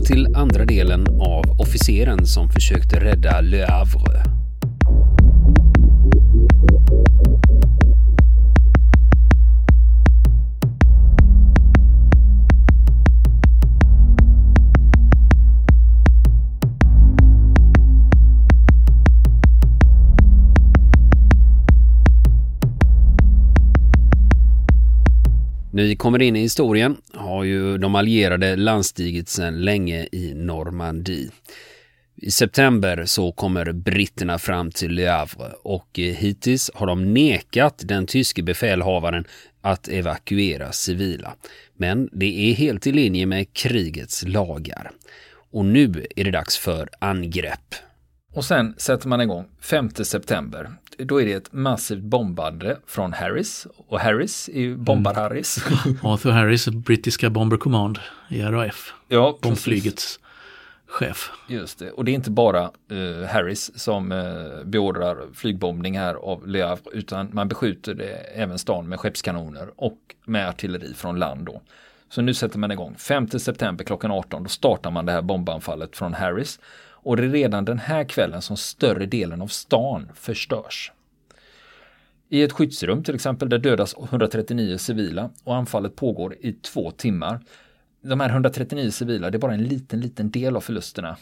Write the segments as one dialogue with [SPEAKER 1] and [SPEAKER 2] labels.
[SPEAKER 1] Välkomna till andra delen av officeren som försökte rädda Le Havre. Ni kommer in i historien har ju de allierade landstigit sedan länge i Normandie. I september så kommer britterna fram till Le Havre och eh, hittills har de nekat den tyske befälhavaren att evakuera civila. Men det är helt i linje med krigets lagar. Och nu är det dags för angrepp.
[SPEAKER 2] Och sen sätter man igång 5 september. Då är det ett massivt bombande från Harris. Och Harris är ju bombar-Harris.
[SPEAKER 3] Mm. Arthur Harris, brittiska Bomber Command i RAF.
[SPEAKER 2] Ja,
[SPEAKER 3] Bombflygets chef.
[SPEAKER 2] Just det, och det är inte bara uh, Harris som uh, beordrar flygbombning här av Le Havre, utan man beskjuter det även stan med skeppskanoner och med artilleri från land då. Så nu sätter man igång. 5 september klockan 18, då startar man det här bombanfallet från Harris. Och det är redan den här kvällen som större delen av stan förstörs. I ett skyddsrum till exempel, där dödas 139 civila och anfallet pågår i två timmar. De här 139 civila, det är bara en liten, liten del av förlusterna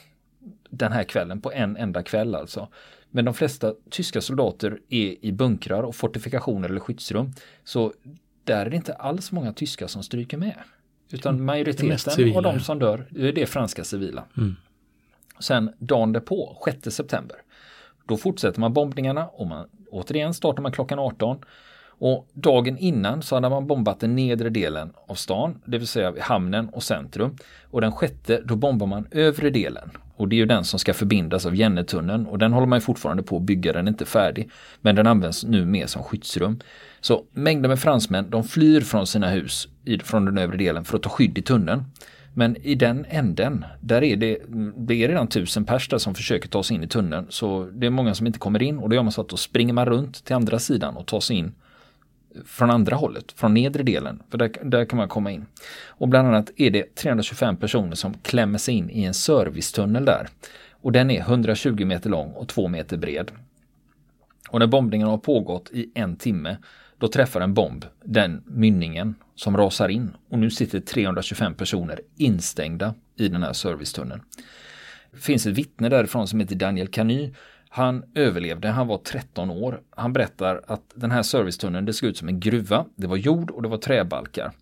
[SPEAKER 2] den här kvällen, på en enda kväll alltså. Men de flesta tyska soldater är i bunkrar och fortifikationer eller skyddsrum. Så där är det inte alls många tyskar som stryker med. Utan majoriteten av de som dör, det är franska civila. Mm. Sen dagen därpå, 6 september, då fortsätter man bombningarna och man, återigen startar man klockan 18. Och dagen innan så hade man bombat den nedre delen av stan, det vill säga hamnen och centrum. Och den sjätte, då bombar man övre delen. Och det är ju den som ska förbindas av Jennetunneln och den håller man ju fortfarande på att bygga, den är inte färdig. Men den används nu mer som skyddsrum. Så mängder med fransmän, de flyr från sina hus från den övre delen för att ta skydd i tunneln. Men i den änden, där är det, det är redan tusen pers där som försöker ta sig in i tunneln. Så det är många som inte kommer in och då gör man så att då springer man runt till andra sidan och tar sig in från andra hållet, från nedre delen. För där, där kan man komma in. Och bland annat är det 325 personer som klämmer sig in i en servicetunnel där. Och den är 120 meter lång och 2 meter bred. Och när bombningen har pågått i en timme då träffar en bomb den mynningen som rasar in och nu sitter 325 personer instängda i den här servicetunneln. Det finns ett vittne därifrån som heter Daniel Cany. Han överlevde, han var 13 år. Han berättar att den här servicetunneln, det såg ut som en gruva. Det var jord och det var träbalkar.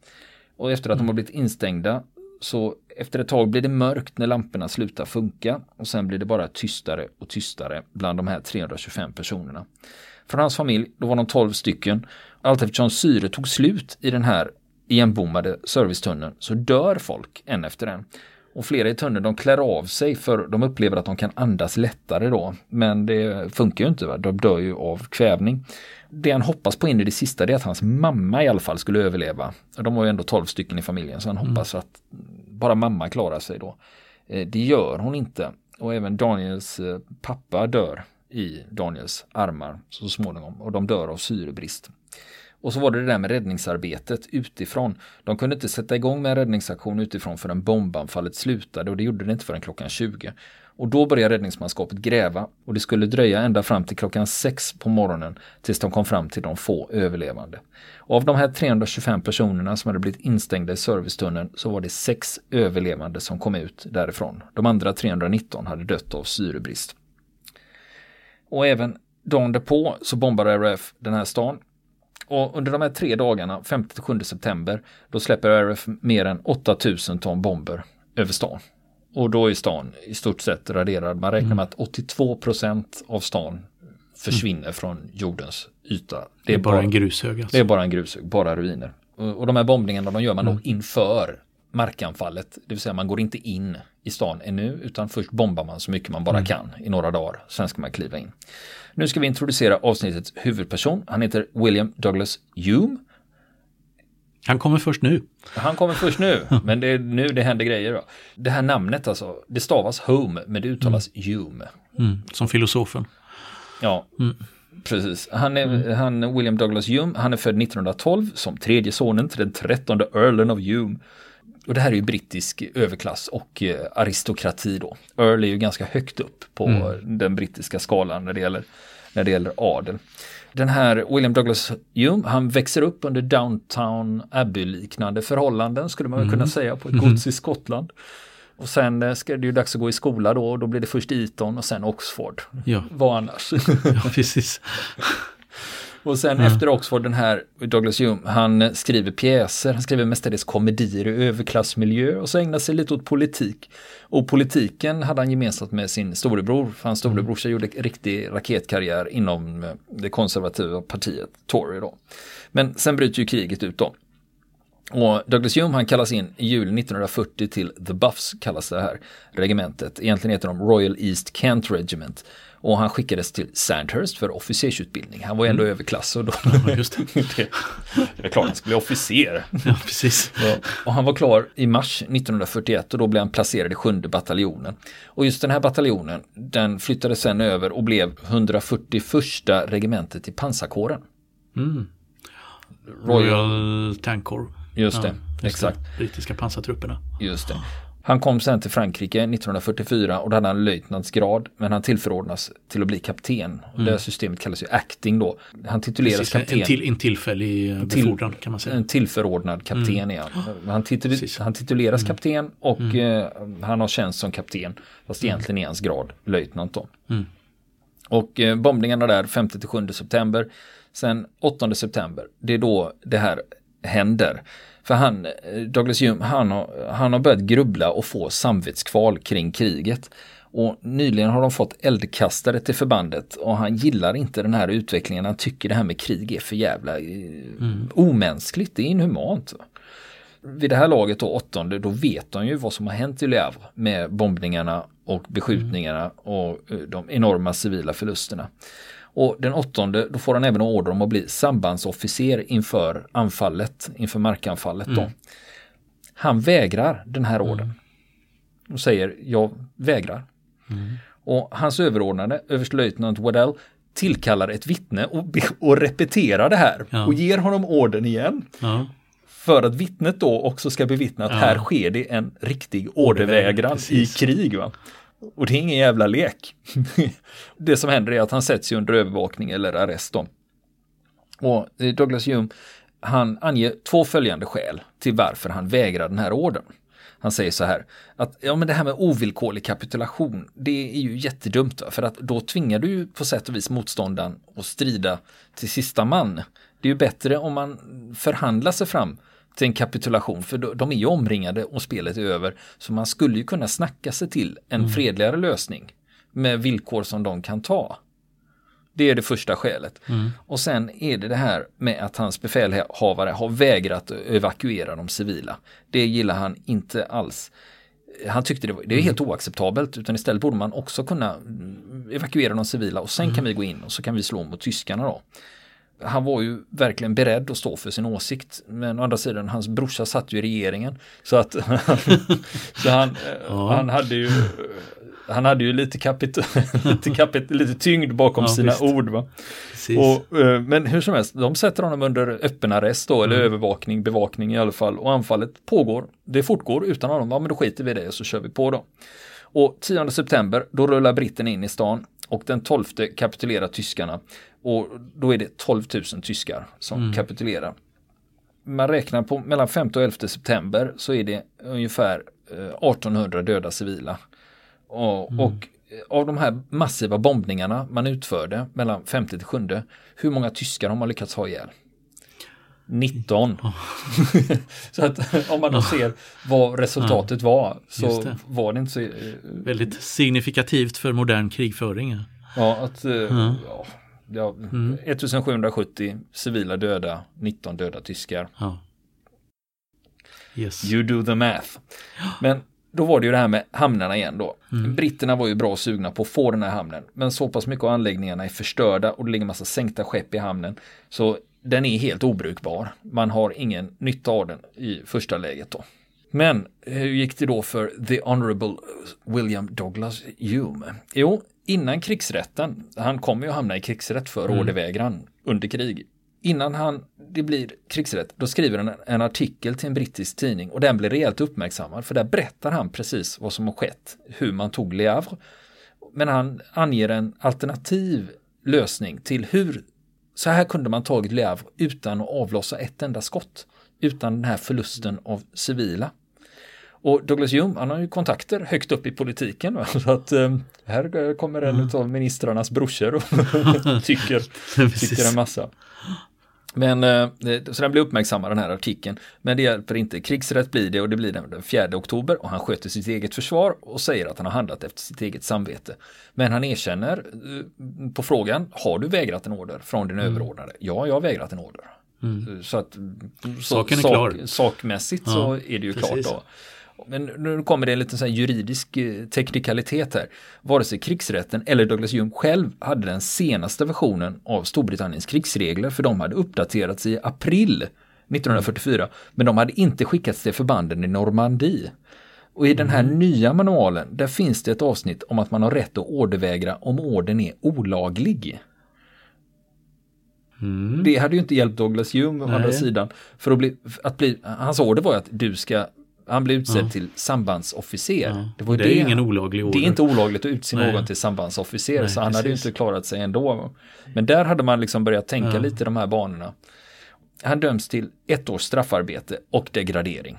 [SPEAKER 2] Och efter att de har blivit instängda så efter ett tag blir det mörkt när lamporna slutar funka och sen blir det bara tystare och tystare bland de här 325 personerna. Från hans familj, då var de 12 stycken. Allt eftersom syre tog slut i den här igenbommade servicetunneln så dör folk en efter en. Och flera i tunneln de klär av sig för de upplever att de kan andas lättare då. Men det funkar ju inte, va? de dör ju av kvävning. Det han hoppas på in i det sista är att hans mamma i alla fall skulle överleva. De var ju ändå 12 stycken i familjen så han mm. hoppas att bara mamma klarar sig då. Eh, det gör hon inte. Och även Daniels eh, pappa dör i Daniels armar så småningom och de dör av syrebrist. Och så var det det där med räddningsarbetet utifrån. De kunde inte sätta igång med en räddningsaktion utifrån förrän bombanfallet slutade och det gjorde det inte förrän klockan 20. Och då började räddningsmanskapet gräva och det skulle dröja ända fram till klockan 6 på morgonen tills de kom fram till de få överlevande. Och av de här 325 personerna som hade blivit instängda i servicetunneln så var det sex överlevande som kom ut därifrån. De andra 319 hade dött av syrebrist. Och även dagen därpå så bombade RF den här stan. Och under de här tre dagarna, 5-7 september, då släpper RF mer än 8000 ton bomber över stan. Och då är stan i stort sett raderad. Man räknar med att 82 procent av stan försvinner mm. från jordens yta.
[SPEAKER 3] Det är, det är bara, bara, en grushög.
[SPEAKER 2] Alltså. Det är bara en grushög, bara ruiner. Och, och de här bombningarna de gör man mm. då inför markanfallet. Det vill säga man går inte in i stan ännu utan först bombar man så mycket man bara mm. kan i några dagar. Sen ska man kliva in. Nu ska vi introducera avsnittets huvudperson. Han heter William Douglas Hume.
[SPEAKER 3] Han kommer först nu.
[SPEAKER 2] Han kommer först nu, men det är nu det händer grejer. Då. Det här namnet alltså, det stavas Home, men det uttalas mm. Hume.
[SPEAKER 3] Mm, som filosofen.
[SPEAKER 2] Ja, mm. precis. Han är, mm. han, William Douglas Hume, han är född 1912 som tredje sonen till den trettonde Earlen of Hume. Och det här är ju brittisk överklass och eh, aristokrati då. Earl är ju ganska högt upp på
[SPEAKER 3] Mm.
[SPEAKER 2] den brittiska skalan när det gäller, när det gäller adel. Den här William Douglas Hume, han växer upp under Downtown Abbey-liknande förhållanden skulle man väl kunna säga på ett gods i Skottland. Och sen eh, ska det ju dags att gå i skola då och då blir det först Eton och sen Oxford.
[SPEAKER 3] Ja,
[SPEAKER 2] Vad annars?
[SPEAKER 3] ja precis.
[SPEAKER 2] Och sen efter Oxford, den här Douglas Hume, han skriver pjäser, han skriver mestadels komedier i överklassmiljö och så ägnar sig lite åt politik. Och politiken hade han gemensamt med sin storebror, för hans storebrorsa gjorde riktig raketkarriär inom eh, det konservativa partiet, Tory då. Men sen bryter ju kriget ut då. Och Douglas Hume han kallas in i juli 1940 till The Buffs kallas det här regementet. Egentligen heter de Royal East Kent Regiment. Och han skickades till Sandhurst för officersutbildning. Han var ändå överklass och då
[SPEAKER 3] Ja, just det.
[SPEAKER 2] det, det är klart han skulle bli officer.
[SPEAKER 3] Ja, precis.
[SPEAKER 2] Ja. Och han var klar i mars 1941 och då blev han placerad i sjunde bataljonen. Och just den här bataljonen, den flyttades sen över och blev 141 regementet i pansarkåren.
[SPEAKER 3] Mm.
[SPEAKER 2] Royal,
[SPEAKER 3] Royal Tank Corps.
[SPEAKER 2] just det,
[SPEAKER 3] Ja, just
[SPEAKER 2] exakt.
[SPEAKER 3] Det. Brittiska pansartrupperna.
[SPEAKER 2] Just det. Han kom sen till Frankrike 1944 och då hade han löjtnantsgrad men han tillförordnas till att bli kapten. Och Det här systemet kallas ju acting då. Han tituleras
[SPEAKER 3] Precis, en,
[SPEAKER 2] kapten.
[SPEAKER 3] en, till, en tillfällig eh,
[SPEAKER 2] till-
[SPEAKER 3] befordran kan man säga.
[SPEAKER 2] En tillförordnad kapten är han. Han, titul han tituleras kapten och eh, han har tjänst som kapten. Fast egentligen är hans grad löjtnant då.
[SPEAKER 3] Mm.
[SPEAKER 2] Och eh, bombningarna där 5-7 september. Sen 8 september, det är då det här händer. För han, eh, Douglas Hume, han har, han har börjat grubbla och få samvetskval kring kriget. Och nyligen har de fått eldkastare till förbandet och han gillar inte den här utvecklingen. Han tycker det här med krig är för jävla eh, omänskligt, det är inhumant. Vid det här laget då, åttonde, då vet de ju vad som har hänt i Le Havre med bombningarna och beskjutningarna och eh, de enorma civila förlusterna. Och den åttonde, då får han även order om att bli sambandsofficer inför anfallet, inför markanfallet då. Han vägrar den här ordern. Och säger, jag vägrar. Och hans överordnade, överstelöjtnant Waddell, tillkallar ett vittne och, och repeterar det här.
[SPEAKER 3] Ja.
[SPEAKER 2] Och ger honom orden igen.
[SPEAKER 3] Ja,
[SPEAKER 2] För att vittnet då också ska bevittna att
[SPEAKER 3] Ja.
[SPEAKER 2] här sker det en riktig ordervägran i krig. Va? Och det är ingen jävla lek. det som händer är att han sätts under övervakning eller arrest då. Och eh, Douglas Hume, han anger två följande skäl till varför han vägrar den här ordern. Han säger så här, att ja men det här med ovillkorlig kapitulation, det är ju jättedumt va? för att då tvingar du ju på sätt och vis motståndaren att strida till sista man. Det är ju bättre om man förhandlar sig fram till en kapitulation, för de är ju omringade och spelet är över. Så man skulle ju kunna snacka sig till en fredligare lösning med villkor som de kan ta. Det är det första skälet. Och sen är det det här med att hans befälhavare har vägrat evakuera de civila. Det gillar han inte alls. Han tyckte det, var, det är helt oacceptabelt utan istället borde man också kunna mm, evakuera de civila och sen kan vi gå in och så kan vi slå mot tyskarna då. Han var ju verkligen beredd att stå för sin åsikt men å andra sidan hans brorsa satt ju i regeringen så att så han, eh,
[SPEAKER 3] Ja.
[SPEAKER 2] han hade ju han hade ju lite, kapit lite, kapit lite tyngd bakom
[SPEAKER 3] Ja,
[SPEAKER 2] sina
[SPEAKER 3] visst.
[SPEAKER 2] ord. Va?
[SPEAKER 3] precis.
[SPEAKER 2] Och, eh, men hur som helst, de sätter honom under öppen arrest då,
[SPEAKER 3] Mm.
[SPEAKER 2] eller övervakning, bevakning i alla fall. Och anfallet pågår, det fortgår utan honom, ja men då skiter vi i det och så kör vi på då. Och 10 september, då rullar britterna in i stan och den 12 kapitulerar tyskarna. Och då är det 12 000 tyskar som
[SPEAKER 3] Mm.
[SPEAKER 2] kapitulerar. Man räknar på mellan 5 och 11 september så är det ungefär eh, 1800 döda civila. Och,
[SPEAKER 3] Mm.
[SPEAKER 2] och av de här massiva bombningarna man utförde mellan 5 till 7, hur många tyskar har man lyckats ha ihjäl? 19. så att om man då ser vad resultatet var så
[SPEAKER 3] det.
[SPEAKER 2] var det inte så... eh,
[SPEAKER 3] Väldigt signifikativt för modern krigföring.
[SPEAKER 2] Ja, att...
[SPEAKER 3] Ja.
[SPEAKER 2] Ja, ja,
[SPEAKER 3] Mm.
[SPEAKER 2] 1770 civila döda, 19 döda tyskar.
[SPEAKER 3] Ja. Yes.
[SPEAKER 2] You do the math. Men då var det ju det här med hamnarna igen då.
[SPEAKER 3] Mm.
[SPEAKER 2] Britterna var ju bra sugna på att få den här hamnen. Men så pass mycket av anläggningarna är förstörda och det ligger massa sänkta skepp i hamnen. Så den är helt obrukbar. Man har ingen nytta av den i första läget då. Men hur gick det då för The Honorable William Douglas Hume? Jo, innan krigsrätten, han kommer ju hamna i krigsrätt för ordervägran under krig. innan han, det blir krigsrätt, då skriver han en, en artikel till en brittisk tidning och den blir rejält uppmärksammad för där berättar han precis vad som har skett, hur man tog Le Havre. Men han anger en alternativ lösning till hur, så här kunde man tagit Le Havre utan att avlossa ett enda skott, utan den här förlusten av civila. Och Douglas Hume, han har ju kontakter högt upp i politiken. Så att eh, här kommer en mm. av ministrarnas brorsor och tycker, tycker en massa. Men eh, så den blir uppmärksammad den här artikeln. Men det hjälper inte. Krigsrätt blir det och det blir den 4 oktober och han sköter sitt eget försvar och säger att han har handlat efter sitt eget samvete. Men han erkänner eh, på frågan, har du vägrat en order från din mm. överordnade? Ja, jag har vägrat en order. Mm. Så att
[SPEAKER 3] så, Saken är sak, klar.
[SPEAKER 2] sakmässigt ja, så är det ju precis. klart då. Men nu kommer det en liten juridisk eh, teknikalitet här. Vare sig krigsrätten eller Douglas Hume själv hade den senaste versionen av Storbritanniens krigsregler för de hade uppdaterats i april 1944. Men de hade inte skickats till förbanden i Normandie. Och i den här mm. nya manualen, där finns det ett avsnitt om att man har rätt att ordervägra om orden är olaglig. Mm. Det hade ju inte hjälpt Douglas Hume å andra sidan. För att bli, att bli, hans order var att du ska han blev utsedd ja. till sambandsofficer. Ja.
[SPEAKER 3] Det, var det, det är ingen olaglig order.
[SPEAKER 2] Det är inte olagligt att utse Nej. någon till sambandsofficer, Nej, så han precis. hade inte klarat sig ändå. Men där hade man liksom börjat tänka ja. lite de här banorna. Han döms till ett års straffarbete och degradering.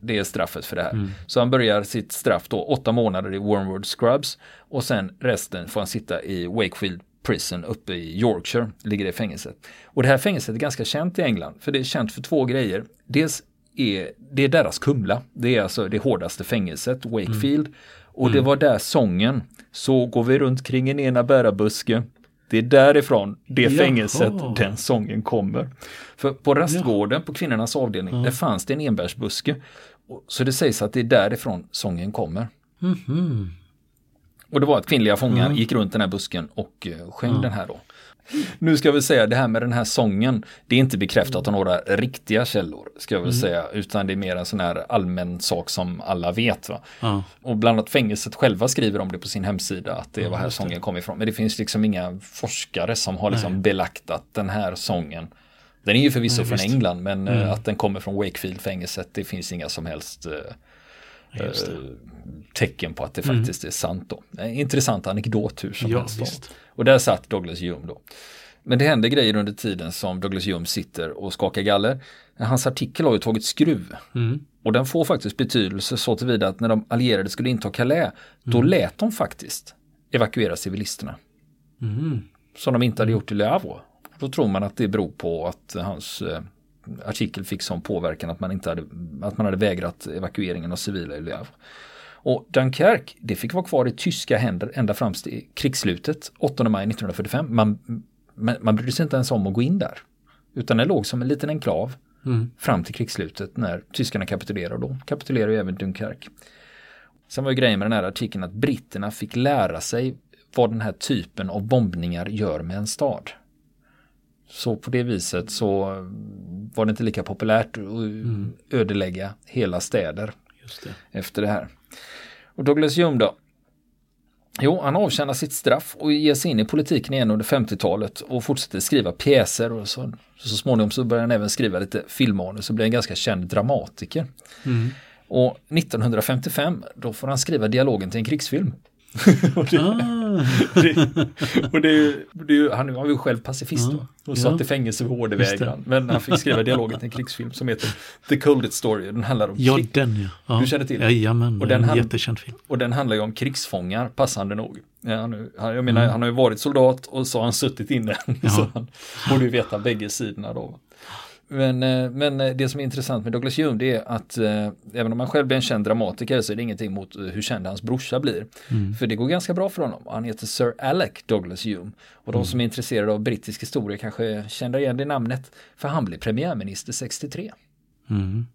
[SPEAKER 2] Det är straffet för det här. Mm. Så han börjar sitt straff då åtta månader i Wormwood Scrubs och sen resten får han sitta i Wakefield Prison uppe i Yorkshire, ligger det fängelset. Och det här fängelset är ganska känt i England, för det är känt för två grejer. Dels är, det är deras Kumla. Det är alltså det hårdaste fängelset, Wakefield. Mm. Och det mm. var där sången, så går vi runt kring en ena bärabuske. Det är därifrån det Jaha. fängelset den sången kommer. För på rastgården på kvinnornas avdelning, mm. där fanns det en enbärsbuske. Så det sägs att det är därifrån sången kommer. Mm. Och det var att kvinnliga fångar mm. gick runt den här busken och uh, sjöng den här då. Nu ska vi säga det här med den här sången. Det är inte bekräftat av några riktiga källor. Ska jag väl mm. säga. Utan det är mer en sån här allmän sak som alla vet. Ja. Och bland annat fängelset själva skriver om det på sin hemsida. Att det var här sången kom ifrån. Men det finns liksom inga forskare som har liksom belagt att den här sången. Den är ju förvisso Nej, från visst. England. Men eh, mm. att den kommer från Wakefield fängelset. Det finns inga som helst eh, tecken på att det mm. faktiskt är sant. Då. En intressant anekdot hur som ja, helst. Visst. Och där satt Douglas Hume då. Men det hände grejer under tiden som Douglas Hume sitter och skakar galler. Hans artikel har ju tagit skruv. Mm. Och den får faktiskt betydelse så tillvida att när de allierade skulle inta Calais, då mm. lät de faktiskt evakuera civilisterna. Mm. Som de inte hade gjort i Le Havre. Då tror man att det beror på att hans eh, artikel fick sån påverkan att man, inte hade, att man hade vägrat evakueringen av civila i Le Havre. Och Dunkirk, det fick vara kvar i tyska händer ända fram till krigsslutet, 8 maj 1945. Man, man, man brydde sig inte ens om att gå in där. Utan det låg som en liten enklav mm. fram till krigsslutet när tyskarna kapitulerade. Och då kapitulerade ju även Dunkirk. Sen var ju grejen med den här artikeln att britterna fick lära sig vad den här typen av bombningar gör med en stad. Så på det viset så var det inte lika populärt att mm. ödelägga hela städer det. efter det här. Och Douglas Hume då? Jo, han avtjänar sitt straff och ger sig in i politiken igen under 50-talet och fortsätter skriva pjäser och så, så småningom så börjar han även skriva lite filmmanus och blir en ganska känd dramatiker. Mm. Och 1955 då får han skriva dialogen till en krigsfilm. och det, ah. det, och det, det, han var ju själv pacifist då, och satt i fängelse för ordervägran. Men han fick skriva dialogen till en krigsfilm som heter The Colded Story. Den handlar om
[SPEAKER 3] Ja, den ja. ja.
[SPEAKER 2] Du känner till
[SPEAKER 3] den? Jajamän,
[SPEAKER 2] och den
[SPEAKER 3] en jättekänd film.
[SPEAKER 2] Och den handlar ju om krigsfångar, passande nog. Ja, han, jag menar, mm. han har ju varit soldat och så har han suttit inne. Ja. så han borde ju veta bägge sidorna då. Men, eh, men eh, det som är intressant med Douglas Hume det är att eh, även om han själv blir en känd dramatiker så är det ingenting mot hur känd hans brorsa blir. Mm. För det går ganska bra för honom. Han heter Sir Alec Douglas Hume. Och de mm. som är intresserade av brittisk historia kanske känner igen det namnet. För han blev premiärminister 63. Mm.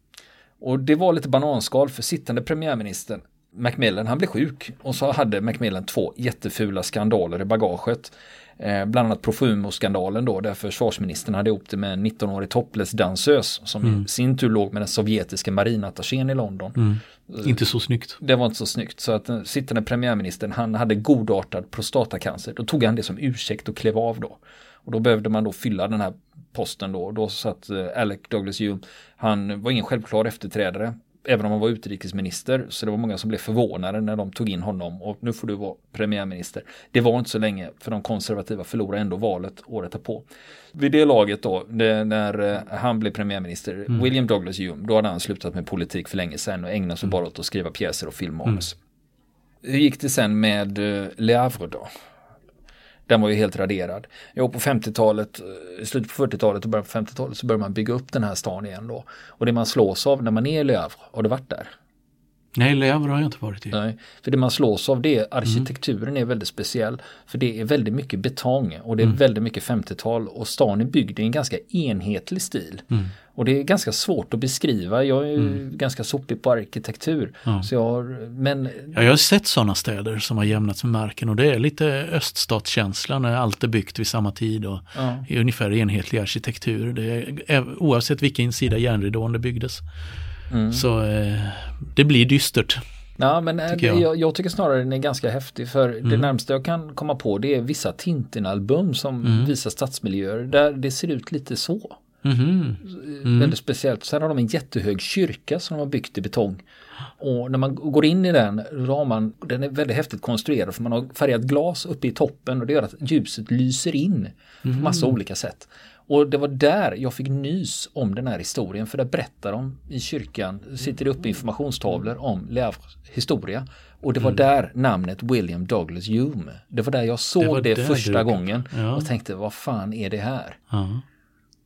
[SPEAKER 2] Och det var lite bananskal för sittande premiärministern Macmillan han blev sjuk och så hade Macmillan två jättefula skandaler i bagaget. Eh, bland annat Profumo-skandalen då, där försvarsministern hade ihop det med en 19-årig topless-dansös som mm. i sin tur låg med den sovjetiska marinattachén i London. Mm.
[SPEAKER 3] Inte så snyggt.
[SPEAKER 2] Det var inte så snyggt. Så att den sittande premiärministern, han hade godartad prostatacancer. Då tog han det som ursäkt och klev av då. Och då behövde man då fylla den här posten då. Då satt eh, Alec Douglas Hume, han var ingen självklar efterträdare även om han var utrikesminister. Så det var många som blev förvånade när de tog in honom och nu får du vara premiärminister. Det var inte så länge för de konservativa förlorade ändå valet året därpå. Vid det laget då, det, när eh, han blev premiärminister, mm. William Douglas Hume, då hade han slutat med politik för länge sedan och ägnade sig mm. bara åt att skriva pjäser och filmmanus. Mm. Hur gick det sen med uh, Le Havre då? Den var ju helt raderad. Jo, på 50-talet, eh, slutet på 40-talet och början på 50-talet så började man bygga upp den här stan igen då. Och det man slås av när man är i Le Havre, har du varit där?
[SPEAKER 3] Nej, Le Havre har jag inte varit i.
[SPEAKER 2] Nej, för det man slås av det är arkitekturen mm. är väldigt speciell. För det är väldigt mycket betong och det är mm. väldigt mycket 50-tal och stan är byggd i en ganska enhetlig stil. Mm. Och det är ganska svårt att beskriva. Jag är mm. ganska sopig på arkitektur. Ja. Så jag har, men...
[SPEAKER 3] ja, jag har sett sådana städer som har jämnats med marken och det är lite öststatskänsla när allt är byggt vid samma tid och ja. ungefär enhetlig arkitektur. Det är, oavsett vilken sida järnridån det byggdes. Mm. Så eh, det blir dystert.
[SPEAKER 2] Ja, men eh, tycker jag. Jag, jag. tycker snarare den är ganska häftig för mm. det närmaste jag kan komma på det är vissa Tintin-album som mm. visar stadsmiljöer där det ser ut lite så. Mm. Mm. Väldigt speciellt. Sen har de en jättehög kyrka som de har byggt i betong. Och när man går in i den, då har man, den är väldigt häftigt konstruerad för man har färgat glas uppe i toppen och det gör att ljuset lyser in på massa olika sätt. Och det var där jag fick nys om den här historien för där berättar de i kyrkan, sitter det uppe informationstavlor om Le historia. Och det var mm. där namnet William Douglas Hume, det var där jag såg det, det första gången ja. och tänkte vad fan är det här? Ja.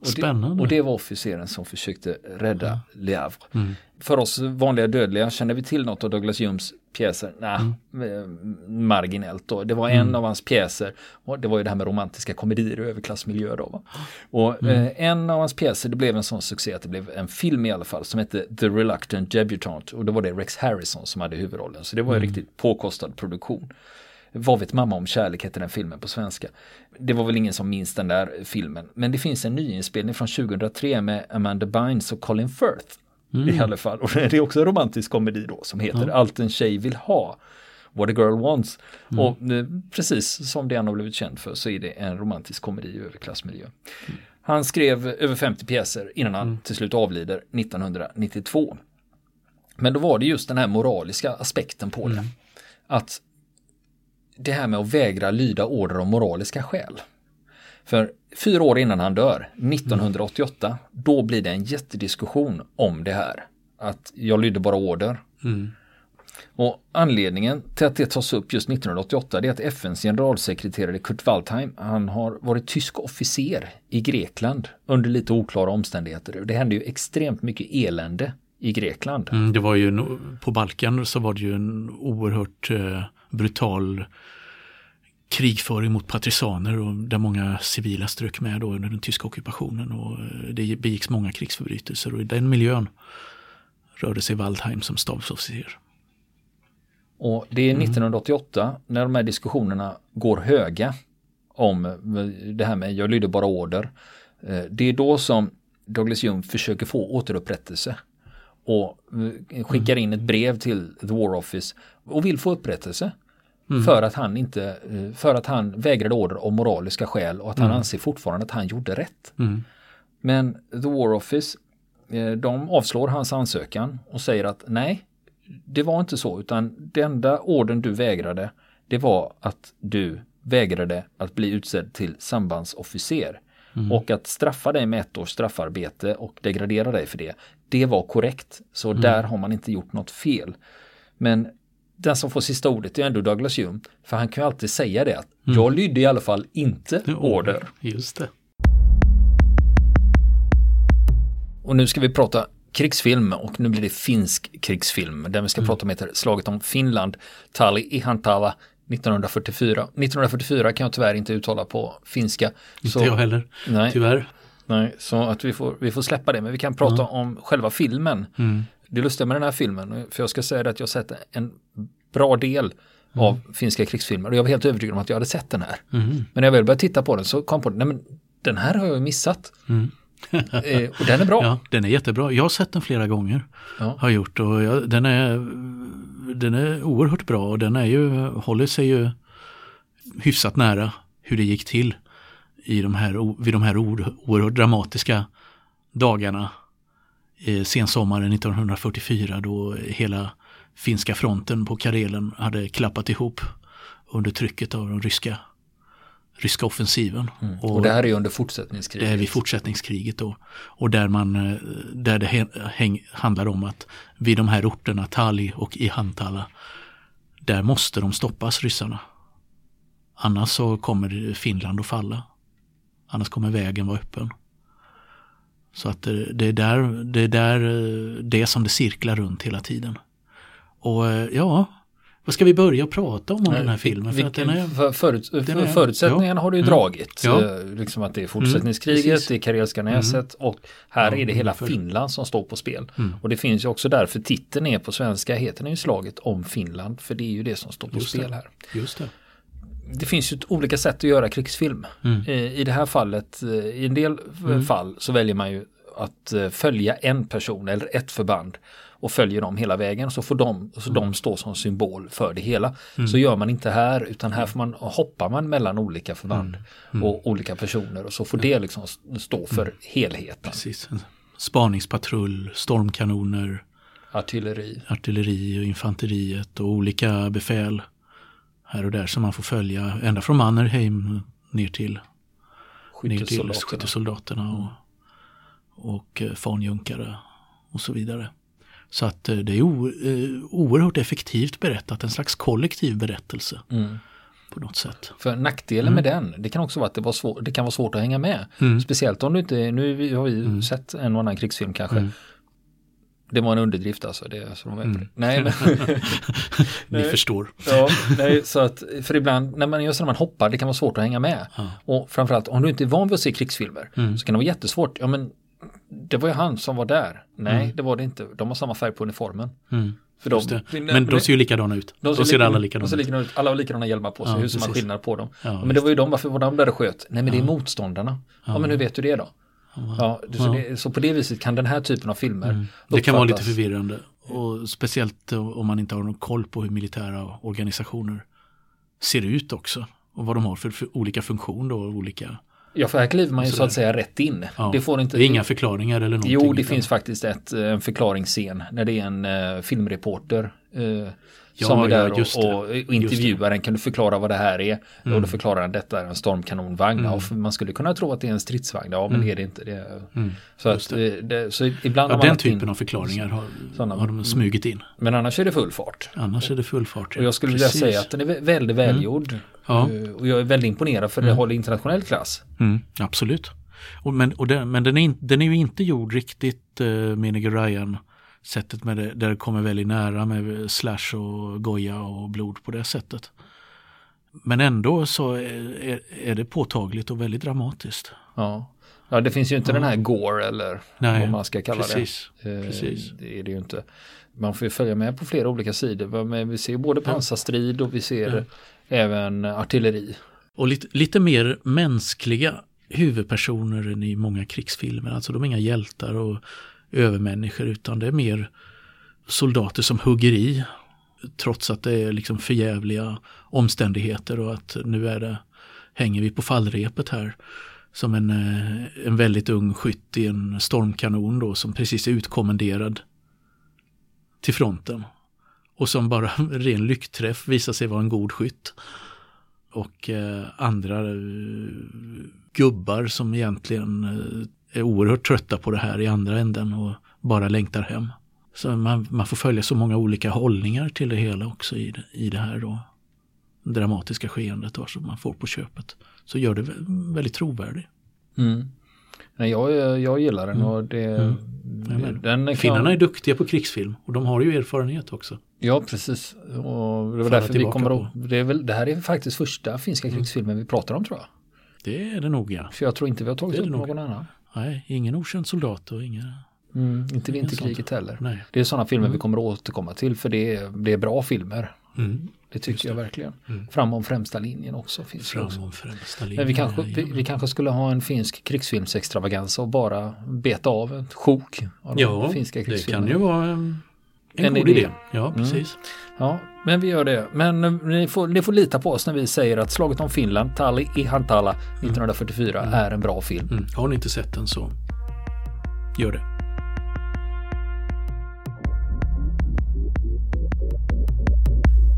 [SPEAKER 3] Spännande.
[SPEAKER 2] Och det, och det var officeren som försökte rädda ja. Le Havre. Mm. För oss vanliga dödliga, känner vi till något av Douglas Humes pjäser? Nej, mm. marginellt då. Det var en mm. av hans pjäser, det var ju det här med romantiska komedier och överklassmiljö då. Va? Och mm. eh, en av hans pjäser, det blev en sån succé att det blev en film i alla fall som hette The Reluctant Debutant och då var det Rex Harrison som hade huvudrollen. Så det var en mm. riktigt påkostad produktion. Vad vet mamma om kärlek heter den filmen på svenska. Det var väl ingen som minns den där filmen. Men det finns en nyinspelning från 2003 med Amanda Bynes och Colin Firth. Mm. I alla fall. Och det är också en romantisk komedi då som heter ja. Allt en tjej vill ha. What a girl wants. Mm. Och eh, precis som det han har blivit känd för så är det en romantisk komedi i överklassmiljö. Mm. Han skrev över 50 pjäser innan han mm. till slut avlider 1992. Men då var det just den här moraliska aspekten på det. Mm. Att det här med att vägra lyda order av moraliska skäl. För fyra år innan han dör, 1988, mm. då blir det en jättediskussion om det här. Att jag lydde bara order. Mm. Och anledningen till att det tas upp just 1988 är att FNs generalsekreterare Kurt Waldheim, han har varit tysk officer i Grekland under lite oklara omständigheter. Det hände ju extremt mycket elände i Grekland.
[SPEAKER 3] Mm, det var ju på Balkan så var det ju en oerhört eh, brutal krigföring mot partisaner och där många civila strök med då under den tyska ockupationen och eh, det begicks många krigsförbrytelser och i den miljön rörde sig Waldheim som stabsofficer.
[SPEAKER 2] Och det är 1988 mm. när de här diskussionerna går höga om det här med jag lyder bara order. Eh, det är då som Douglas Hume försöker få återupprättelse och eh, skickar in ett brev till The War Office och vill få upprättelse. Mm. För att han inte, eh, för att han vägrade order av moraliska skäl och att han mm. anser fortfarande att han gjorde rätt. Mm. Men The War Office, eh, de avslår hans ansökan och säger att nej, det var inte så, utan den enda orden du vägrade, det var att du vägrade att bli utsedd till sambandsofficer. Mm. Och att straffa dig med ett års straffarbete och degradera dig för det, det var korrekt. Så mm. där har man inte gjort något fel. Men den som får sista ordet är ändå Douglas Hume. För han kan ju alltid säga det att mm. jag lydde i alla fall inte order.
[SPEAKER 3] Just det.
[SPEAKER 2] Och nu ska vi prata krigsfilm och nu blir det finsk krigsfilm. Den vi ska mm. prata om heter Slaget om Finland, Tali Ihantala 1944. 1944 kan jag tyvärr inte uttala på finska.
[SPEAKER 3] Inte så, jag heller, nej, tyvärr.
[SPEAKER 2] Nej, så att vi får, vi får släppa det, men vi kan prata mm. om själva filmen. Mm. Det lustiga med den här filmen, för jag ska säga det att jag har sett en bra del mm. av finska krigsfilmer och jag var helt övertygad om att jag hade sett den här. Mm. Men när jag väl började titta på den så kom jag på nej men den här har jag missat. Mm. eh, och den är bra.
[SPEAKER 3] Ja, den är jättebra. Jag har sett den flera gånger. Ja. Har gjort och jag, den, är, den är oerhört bra och den är ju, håller sig ju hyfsat nära hur det gick till i de här, vid de här oerhört dramatiska dagarna eh, sensommaren 1944 då hela finska fronten på Karelen hade klappat ihop under trycket av den ryska, ryska offensiven.
[SPEAKER 2] Mm. Och, och, det här är under fortsättningskriget?
[SPEAKER 3] Det är vid fortsättningskriget då. Och där, man, eh, där det häng, handlar om att vid de här orterna, Tali och Ihantala, där måste de stoppas, ryssarna. Annars så kommer Finland att falla. Annars kommer vägen vara öppen. Så att det är där det, är där det som det cirklar runt hela tiden. Och eh, ja, vad ska vi börja prata om om den här filmen?
[SPEAKER 2] För Vilken, är, för, förut, för förutsättningarna ja, har du ju mm, dragit. Ja. Eh, liksom att det är fortsättningskriget, mm, det är Karelska mm. näset mm. och här ja, är det hela för... Finland som står på spel. Mm. Och det finns ju också därför titeln är på svenska, heter den ju slaget om Finland. För det är ju det som står på Just spel
[SPEAKER 3] det.
[SPEAKER 2] här.
[SPEAKER 3] Just det
[SPEAKER 2] det finns ju olika sätt att göra krigsfilm. Mm. I det här fallet, eh, i en del mm. fall så väljer man ju att eh, följa en person eller ett förband och följer dem hela vägen så får de, så mm. de stå som symbol för det hela. Mm. Så gör man inte här utan här får man, hoppar man mellan olika förband mm. mm. och olika personer och så får det liksom stå för mm. helheten.
[SPEAKER 3] Precis. Spaningspatrull, stormkanoner,
[SPEAKER 2] artilleri,
[SPEAKER 3] artilleri och infanteriet och olika befäl här och där som man får följa ända från Mannerheim ner till skyttesoldaterna, och, och eh, fanjunkare och så vidare. Så att eh, det är eh, oerhört effektivt berättat, en slags kollektiv berättelse. Mm. På något sätt.
[SPEAKER 2] För nackdelen mm. med den, det kan också vara att det, var svår, det kan vara svårt att hänga med. Mm. Speciellt om du inte, nu har vi mm. sett en och annan krigsfilm kanske. Det var en underdrift alltså. Det, så de vet mm.
[SPEAKER 3] Nej, men, Ni förstår.
[SPEAKER 2] Ja, nej, så att, för ibland när man, just när man hoppar, det kan vara svårt att hänga med. Ja. Och framförallt om du inte är van vid att se krigsfilmer mm. så kan det vara jättesvårt. Ja, men det var ju han som var där. Nej, mm. det var det inte. De har samma färg på uniformen.
[SPEAKER 3] Mm. För de, men de ser ju likadana ut. De, ser, ser alla likadana,
[SPEAKER 2] de ser likadana ut. Alla har likadana hjälmar på sig. Ja, hur ser man skillnad på dem? Ja, men det var ju de, varför var de där och sköt? Nej, men det är motståndarna. Ja, men hur vet du det då? Ja, så, det, så, på det viset kan den här typen av filmer mm.
[SPEAKER 3] Det kan vara lite förvirrande. Och speciellt om man inte har någon koll på hur militära organisationer ser ut också. Och vad de har för, för olika funktion då, olika
[SPEAKER 2] Ja, för här kliver man ju så att säga rätt in.
[SPEAKER 3] Ja. Det får inte... Det är inga förklaringar eller någonting?
[SPEAKER 2] Jo, det finns faktiskt ett, en förklaringsscen när det är en uh, filmreporter uh, ja, som är där ja, och, och, och intervjuar den. Kan du förklara vad det här är? Mm. Och då förklarar han detta är en stormkanonvagn. Mm. Och man skulle kunna tro att det är en stridsvagn. Ja, men mm. det är det inte. Det mm. så, att, det. Eh, det, så ibland
[SPEAKER 3] ja, den typen in, av förklaringar har, såna, har de smugit in.
[SPEAKER 2] Men annars är det full fart.
[SPEAKER 3] Annars är det full fart.
[SPEAKER 2] Och jag skulle Precis. vilja säga att den är väldigt mm. välgjord. Ja. Eh, och jag är väldigt imponerad för det mm. håller internationell klass.
[SPEAKER 3] absolut. Och men och den, men den, är in, den är ju inte gjord riktigt uh, Nigger Ryan sättet med det, där det kommer väldigt nära med slash och goja och blod på det sättet. Men ändå så är, är det påtagligt och väldigt dramatiskt.
[SPEAKER 2] Ja, ja det finns ju inte ja. den här gore eller Nej, vad man ska kalla
[SPEAKER 3] precis,
[SPEAKER 2] det.
[SPEAKER 3] Eh, precis.
[SPEAKER 2] Det är det ju inte. Man får ju följa med på flera olika sidor. Men vi ser både pansarstrid och vi ser ja. även artilleri.
[SPEAKER 3] Och lite, lite mer mänskliga huvudpersoner än i många krigsfilmer. Alltså de är inga hjältar och övermänniskor utan det är mer soldater som hugger i trots att det är liksom förjävliga omständigheter och att nu är det, hänger vi på fallrepet här som en, eh, en väldigt ung skytt i en stormkanon då som precis är utkommenderad till fronten och som bara ren lyckträff visar sig vara en god skytt. Och eh, andra eh, gubbar som egentligen eh, är oerhört trötta på det här i andra änden och bara längtar hem. Så man, man får följa så många olika hållningar till det hela också i det, i det här då dramatiska skeendet då, som man får på köpet. Så gör det väldigt trovärdigt.
[SPEAKER 2] Mm. Nej, jag, jag gillar den och det... Mm.
[SPEAKER 3] Den kan... Finnarna är duktiga på krigsfilm och de har ju erfarenhet också.
[SPEAKER 2] Ja, precis. Och det var därför vi kommer att... Det, är väl, det här är faktiskt första finska mm. krigsfilmen vi pratar om tror jag.
[SPEAKER 3] Det är det nog ja.
[SPEAKER 2] För jag tror inte vi har tagit upp någon annan.
[SPEAKER 3] Nej, ingen okänd soldat och inga...
[SPEAKER 2] Mm, inte vinterkriget heller. Nej. Det är sådana filmer mm. vi kommer att återkomma till för det är, det är bra filmer. Mm. Det tycker jag verkligen. Mm. Framom främsta linjen också finns
[SPEAKER 3] Framom främsta linjen.
[SPEAKER 2] Men vi kanske, vi, vi, kanske skulle ha en finsk krigsfilmsextravaganza och bara beta av ett sjok av
[SPEAKER 3] ja, finska krigsfilmer. det kan ju vara En,
[SPEAKER 2] En
[SPEAKER 3] god
[SPEAKER 2] idé.
[SPEAKER 3] idé. Ja, precis.
[SPEAKER 2] Ja, men vi gör det. Men eh, ni får, ni får lita på oss när vi säger att Slaget om Finland, Tali i Hantala 1944 är en bra film.
[SPEAKER 3] Mm. Har ni inte sett den så gör det.